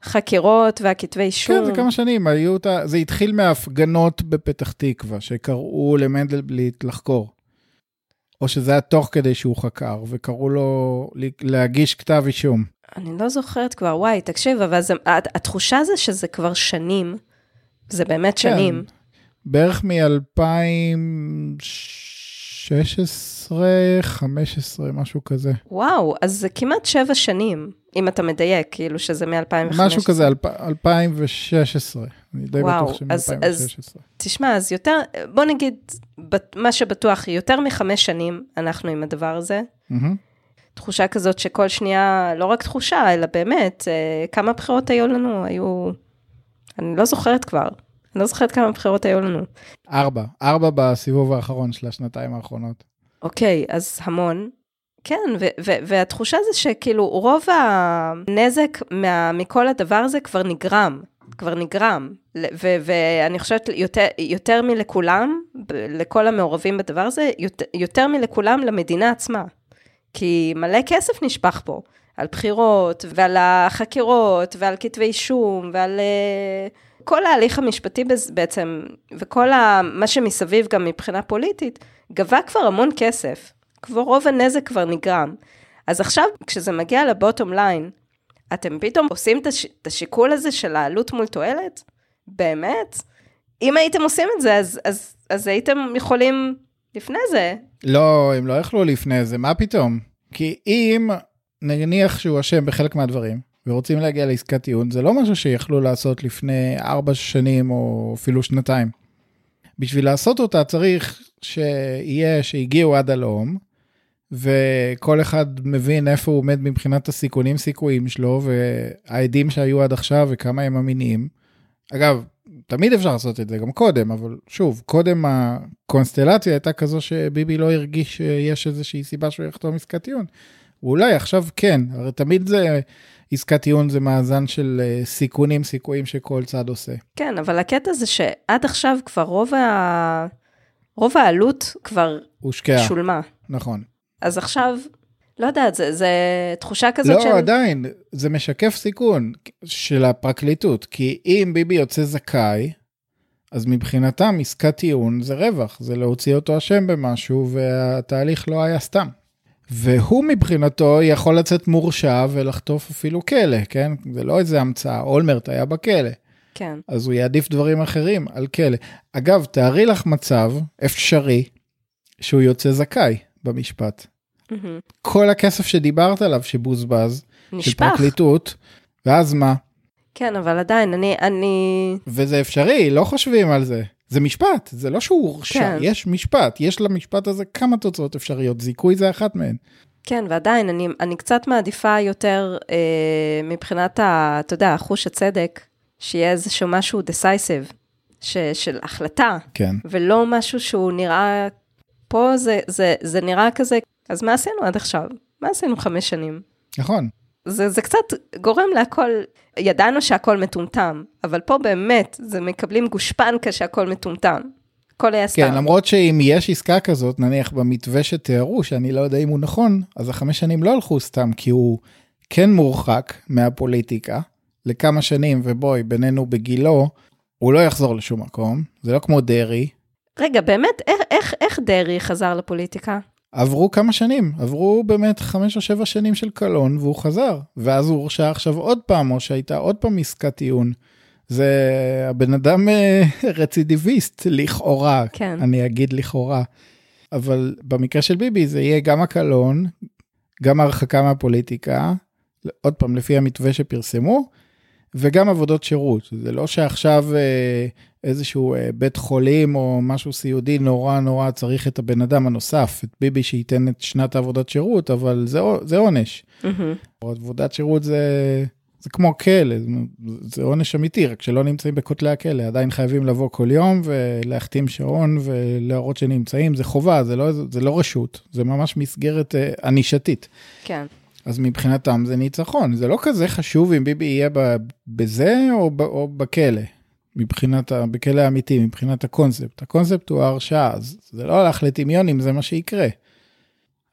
החקירות והכתבי אישום? כן, זה כמה שנים, היו, את ה- זה התחיל מההפגנות בפתח תקווה, שקראו למנדלבליט לחקור. או שזה היה תוך כדי שהוא חקר, וקראו לו להגיש כתב אישום. אני לא זוכרת כבר, וואי, תקשיב, אבל זה, הת- התחושה זה שזה כבר שנים, זה באמת כן. שנים. בערך מ-2016, 15, משהו כזה. וואו, אז זה כמעט שבע שנים, אם אתה מדייק, כאילו שזה מ-2015. משהו כזה, אלפ- 2016. אני די וואו, בטוח אז- שמ-2016. תשמע, אז יותר, בוא נגיד, בת- מה שבטוח, יותר מחמש שנים אנחנו עם הדבר הזה. מהמם. תחושה כזאת שכל שנייה, לא רק תחושה, אלא באמת, אה, כמה בחירות היו לנו? היו... אני לא זוכרת כבר. אני לא זוכרת כמה בחירות היו לנו. ארבע, ארבע בסיבוב האחרון של השנתיים האחרונות. אוקיי, אז המון. כן, ו- ו- והתחושה זה שכאילו רוב הנזק מה- מכל הדבר הזה כבר נגרם, כבר נגרם. ו- ואני חושבת יותר, יותר מלכולם, לכל המעורבים בדבר הזה, יותר, יותר מלכולם למדינה עצמה. כי מלא כסף נשפך פה, על בחירות, ועל החקירות, ועל כתבי אישום, ועל uh, כל ההליך המשפטי בעצם, וכל ה, מה שמסביב גם מבחינה פוליטית, גבה כבר המון כסף. כבר רוב הנזק כבר נגרם. אז עכשיו, כשזה מגיע לבוטום ליין, אתם פתאום עושים את, את השיקול הזה של העלות מול תועלת? באמת? אם הייתם עושים את זה, אז, אז, אז הייתם יכולים לפני זה. לא, הם לא יכלו לפני זה, מה פתאום? כי אם נניח שהוא אשם בחלק מהדברים, ורוצים להגיע לעסקת טיעון, זה לא משהו שיכלו לעשות לפני ארבע שנים או אפילו שנתיים. בשביל לעשות אותה צריך שיהיה, שהגיעו עד הלאום, וכל אחד מבין איפה הוא עומד מבחינת הסיכונים סיכויים שלו, והעדים שהיו עד עכשיו וכמה הם אמינים. אגב, תמיד אפשר לעשות את זה, גם קודם, אבל שוב, קודם הקונסטלציה הייתה כזו שביבי לא הרגיש שיש איזושהי סיבה שהוא יחתום עסקת טיעון. ואולי עכשיו כן, הרי תמיד זה, עסקת טיעון זה מאזן של אה, סיכונים, סיכויים שכל צד עושה. כן, אבל הקטע זה שעד עכשיו כבר רוב, ה... רוב העלות כבר הושקעה, שולמה. נכון. אז עכשיו, לא יודעת, זה, זה תחושה כזאת לא, של... עדיין, זה משקף סיכון של הפרקליטות, כי אם ביבי יוצא זכאי, אז מבחינתם עסקת טיעון זה רווח, זה להוציא אותו אשם במשהו, והתהליך לא היה סתם. והוא מבחינתו יכול לצאת מורשע ולחטוף אפילו כלא, כן? זה לא איזה המצאה, אולמרט היה בכלא. כן. אז הוא יעדיף דברים אחרים על כלא. אגב, תארי לך מצב אפשרי שהוא יוצא זכאי במשפט. מהמם. כל הכסף שדיברת עליו שבוזבז, של נשפך. פרקליטות, ואז מה? כן, אבל עדיין, אני... אני... וזה אפשרי, לא חושבים על זה. זה משפט, זה לא שהוא הורשע, כן. יש משפט, יש למשפט הזה כמה תוצאות אפשריות, זיכוי זה אחת מהן. כן, ועדיין, אני, אני קצת מעדיפה יותר אה, מבחינת, ה, אתה יודע, חוש הצדק, שיהיה איזשהו משהו decisive, ש, של החלטה, כן. ולא משהו שהוא נראה, פה זה, זה, זה נראה כזה, אז מה עשינו עד עכשיו? מה עשינו חמש שנים? נכון. זה, זה קצת גורם להכל, ידענו שהכל מטומטם, אבל פה באמת, זה מקבלים גושפנקה שהכל מטומטם. הכל היה סתם. כן, למרות שאם יש עסקה כזאת, נניח במתווה שתיארו, שאני לא יודע אם הוא נכון, אז החמש שנים לא הלכו סתם, כי הוא כן מורחק מהפוליטיקה לכמה שנים, ובואי, בינינו בגילו, הוא לא יחזור לשום מקום, זה לא כמו דרעי. רגע, באמת, איך, איך, איך דרעי חזר לפוליטיקה? עברו כמה שנים, עברו באמת חמש או שבע שנים של קלון, והוא חזר. ואז הוא הורשע עכשיו עוד פעם, או שהייתה עוד פעם עסקת טיעון. זה הבן אדם אה, *laughs* רצידיביסט, לכאורה, כן. אני אגיד לכאורה. אבל במקרה של ביבי זה יהיה גם הקלון, גם הרחקה מהפוליטיקה, עוד פעם, לפי המתווה שפרסמו, וגם עבודות שירות. זה לא שעכשיו אה, איזשהו אה, בית חולים או משהו סיעודי נורא נורא צריך את הבן אדם הנוסף, את ביבי שייתן את שנת העבודת שירות, אבל זה, זה עונש. מהמם. עבודת שירות זה זה כמו כלא, זה עונש אמיתי, רק שלא נמצאים בכותלי הכלא, עדיין חייבים לבוא כל יום ולהחתים שעון ולהראות שנמצאים, זה חובה, זה לא, זה לא רשות, זה ממש מסגרת אה, ענישתית. כן. אז מבחינתם זה ניצחון, זה לא כזה חשוב אם ביבי יהיה בזה או, או בכלא, מבחינת, בכלא האמיתי, מבחינת הקונספט. הקונספט הוא ההרשעה, אז זה לא הלך לטמיון אם זה מה שיקרה.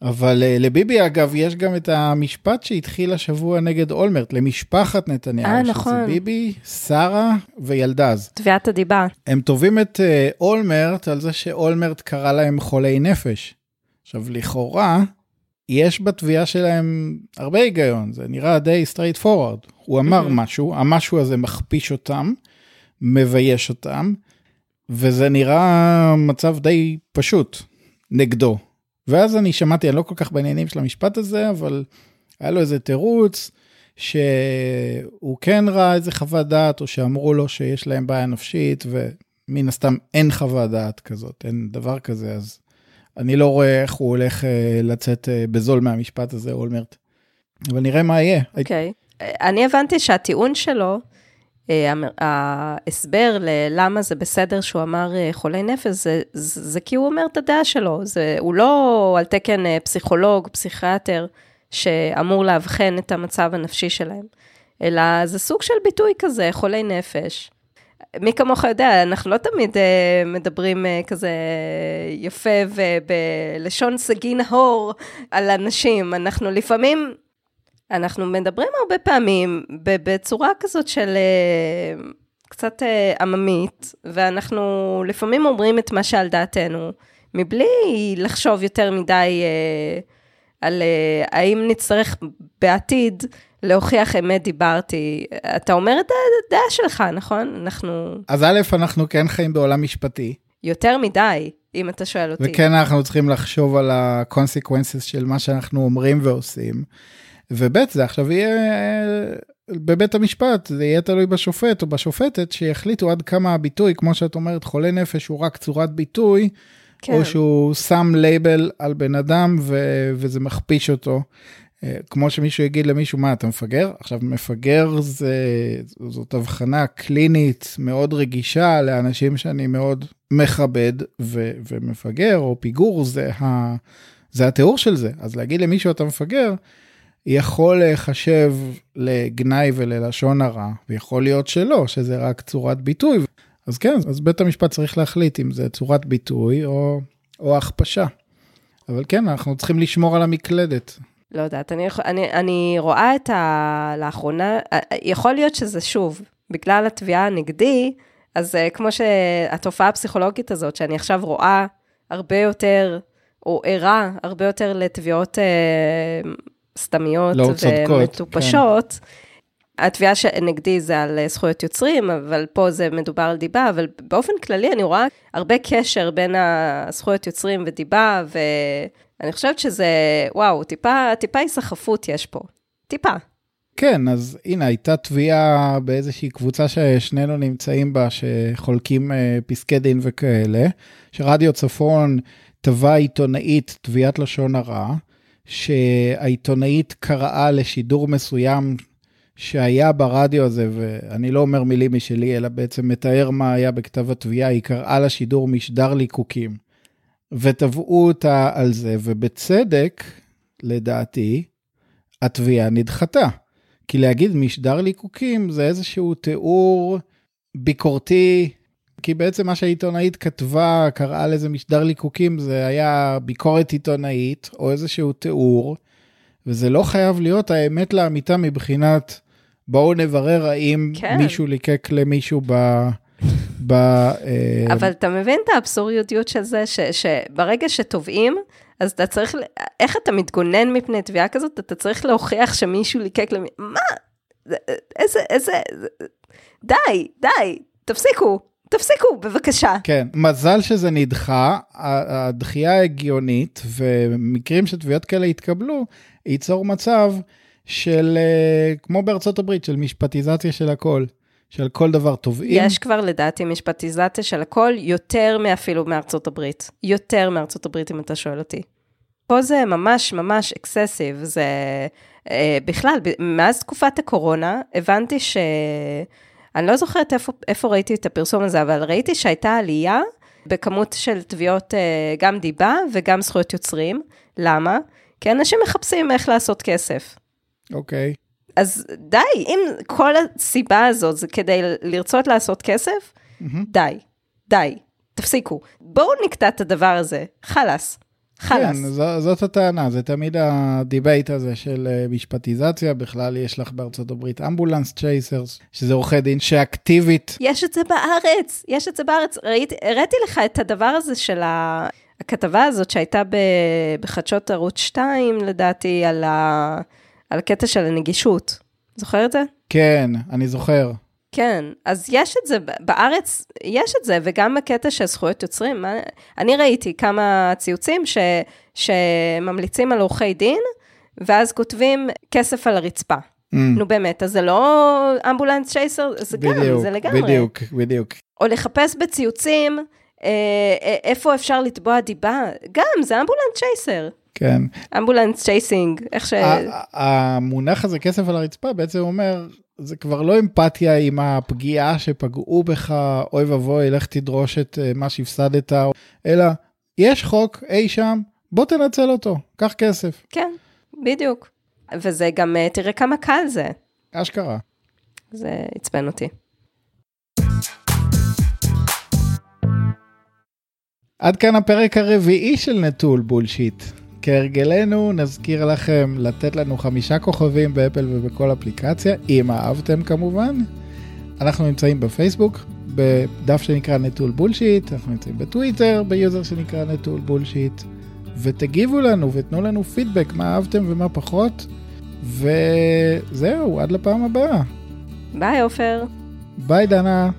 אבל uh, לביבי אגב יש גם את המשפט שהתחיל השבוע נגד אולמרט למשפחת נתניהו. אה נכון. שזה ביבי, שרה וילדז. תביעת הדיבה. הם תובעים את uh, אולמרט על זה שאולמרט קרא להם חולי נפש. עכשיו לכאורה יש בתביעה שלהם הרבה היגיון זה נראה די straight forward. הוא אמר. משהו המשהו הזה מכפיש אותם מבייש אותם וזה נראה מצב די פשוט נגדו. ואז אני שמעתי, אני לא כל כך בעניינים של המשפט הזה, אבל היה לו איזה תירוץ שהוא כן ראה איזה חוות דעת, או שאמרו לו שיש להם בעיה נפשית, ומן הסתם אין חוות דעת כזאת, אין דבר כזה, אז אני לא רואה איך הוא הולך אה, לצאת אה, בזול מהמשפט הזה, אולמרט. אבל נראה מה יהיה. אוקיי. Okay. אני הבנתי שהטיעון שלו, ההסבר ללמה זה בסדר שהוא אמר אה, חולי נפש, זה, זה, כי הוא אומר את הדעה שלו, זה, הוא לא על תקן אה, פסיכולוג, פסיכיאטר, שאמור לאבחן את המצב הנפשי שלהם, אלא זה סוג של ביטוי כזה, חולי נפש. מי כמוך יודע, אנחנו לא תמיד מדברים כזה יפה ובלשון סגי נהור על אנשים, אנחנו לפעמים אנחנו מדברים הרבה פעמים בצורה כזאת של אה, קצת אה, עממית, ואנחנו לפעמים אומרים את מה שעל דעתנו, מבלי לחשוב יותר מדי אה, על האם נצטרך בעתיד להוכיח אמת דיברתי. אתה אומר את הדעה שלך, נכון? אנחנו... אז א', אנחנו כן חיים בעולם משפטי. יותר מדי, אם אתה שואל אותי. וכן, אנחנו צריכים לחשוב על ה-consequences של מה שאנחנו אומרים ועושים. וב' זה עכשיו יהיה בבית המשפט, זה יהיה תלוי בשופט או בשופטת שיחליטו עד כמה הביטוי, כמו שאת אומרת, חולה נפש הוא רק צורת ביטוי, כן. או שהוא שם לייבל על בן אדם ו- וזה מכפיש אותו. אה, כמו שמישהו יגיד למישהו, מה, אתה מפגר? עכשיו, מפגר זה, זאת הבחנה קלינית מאוד רגישה לאנשים שאני מאוד מכבד, ו- ומפגר או פיגור זה, ה- זה התיאור של זה. אז להגיד למישהו אתה מפגר, יכול להיחשב לגנאי וללשון הרע, ויכול להיות שלא, שזה רק צורת ביטוי. אז כן, אז בית המשפט צריך להחליט אם זה צורת ביטוי או, או הכפשה. אבל כן, אנחנו צריכים לשמור על המקלדת. לא יודעת, אני, אני, אני רואה את ה... לאחרונה, יכול להיות שזה שוב, בגלל התביעה הנגדי, אז אה, כמו שהתופעה הפסיכולוגית הזאת, שאני עכשיו רואה הרבה יותר, או ערה הרבה יותר לתביעות אה, סתמיות לא ומטופשות. כן. התביעה שנגדי זה על אה, זכויות יוצרים, אבל פה זה מדובר על דיבה, אבל באופן כללי אני רואה הרבה קשר בין הזכויות יוצרים ודיבה, ואני חושבת שזה, וואו, טיפה, טיפה היסחפות יש פה. טיפה. כן, אז הנה, הייתה תביעה באיזושהי קבוצה ששנינו נמצאים בה, שחולקים אה, פסקי דין וכאלה, שרדיו צפון תבע עיתונאית תביעת לשון הרע, שהעיתונאית קראה לשידור מסוים שהיה ברדיו הזה, ואני לא אומר מילים משלי, אלא בעצם מתאר מה היה בכתב התביעה, היא קראה לשידור משדר ליקוקים. ותבעו אותה על זה, ובצדק, לדעתי, התביעה נדחתה. כי להגיד משדר ליקוקים זה איזשהו תיאור ביקורתי כי בעצם מה שהעיתונאית כתבה, קראה לזה משדר ליקוקים, זה היה ביקורת עיתונאית, או איזשהו תיאור, וזה לא חייב להיות האמת לאמיתה מבחינת, בואו נברר האם כן. מישהו ליקק למישהו ב... ב אה, אבל אתה מבין את האבסורדיות של זה, ש, שברגע שתובעים, אז אתה צריך, איך אתה מתגונן מפני תביעה כזאת? אתה צריך להוכיח שמישהו ליקק למי... מה? איזה, איזה... די, די, תפסיקו. תפסיקו, בבקשה. כן, מזל שזה נדחה, הדחייה הגיונית, ומקרים שתביעות כאלה יתקבלו, ייצור מצב של, אה, כמו בארצות הברית, של משפטיזציה של הכל. של כל דבר תובעים. יש כבר לדעתי משפטיזציה של הכל, יותר מאפילו מארצות הברית. יותר מארצות הברית, אם אתה שואל אותי. פה זה ממש ממש אקססיב, זה אה, בכלל, מאז תקופת הקורונה, הבנתי ש... אני לא זוכרת איפה, איפה ראיתי את הפרסום הזה, אבל ראיתי שהייתה עלייה בכמות של תביעות אה, גם דיבה וגם זכויות יוצרים. למה? כי אנשים מחפשים איך לעשות כסף. אוקיי. אז די, אם כל הסיבה הזאת זה כדי לרצות לעשות כסף, מהמם. די, די, תפסיקו. בואו נקטע את הדבר הזה, חלאס, חלאס. כן, זו, זאת הטענה, זה תמיד ה debate הזה של אה, משפטיזציה, בכלל יש לך בארצות הברית ambulance chasers, שזה עורכי דין שאקטיבית, יש את זה בארץ, יש את זה בארץ. ראיתי, הראיתי לך את הדבר הזה של ה... הכתבה הזאת שהייתה ב... בחדשות ערוץ 2, לדעתי, על, ה... על הקטע של הנגישות. זוכר את זה? כן, אני זוכר. כן, אז יש את זה, בארץ יש את זה, וגם בקטע של זכויות יוצרים. מה, אני ראיתי כמה ציוצים ש, שממליצים על עורכי דין, ואז כותבים כסף על הרצפה. Mm, נו באמת, אז זה לא אמבולנס צ'ייסר, זה גם, בדיוק, זה לגמרי. בדיוק, בדיוק. או לחפש בציוצים אה, אה, איפה אפשר לתבוע דיבה, גם, זה אמבולנס צ'ייסר. כן. אמבולנס צ'ייסינג, איך ש... המונח הזה כסף על הרצפה בעצם אומר זה כבר לא אמפתיה עם הפגיעה שפגעו בך אוי ואבוי לך תדרוש את אה, מה שהפסדת אלא יש חוק אי שם בוא תנצל אותו קח כסף כן, בדיוק. וזה גם, אה, תראה כמה קל זה. אשכרה. זה עצבן אותי. עד כאן הפרק הרביעי של נטול בולשיט. כהרגלנו נזכיר לכם לתת לנו חמישה כוכבים באפל ובכל אפליקציה, אם אהבתם כמובן. אנחנו נמצאים בפייסבוק, בדף שנקרא נטול בולשיט, אנחנו נמצאים בטוויטר, ביוזר שנקרא נטול בולשיט, ותגיבו לנו ותנו לנו פידבק מה אהבתם ומה פחות, וזהו, עד לפעם הבאה. ביי, עופר. ביי דנה.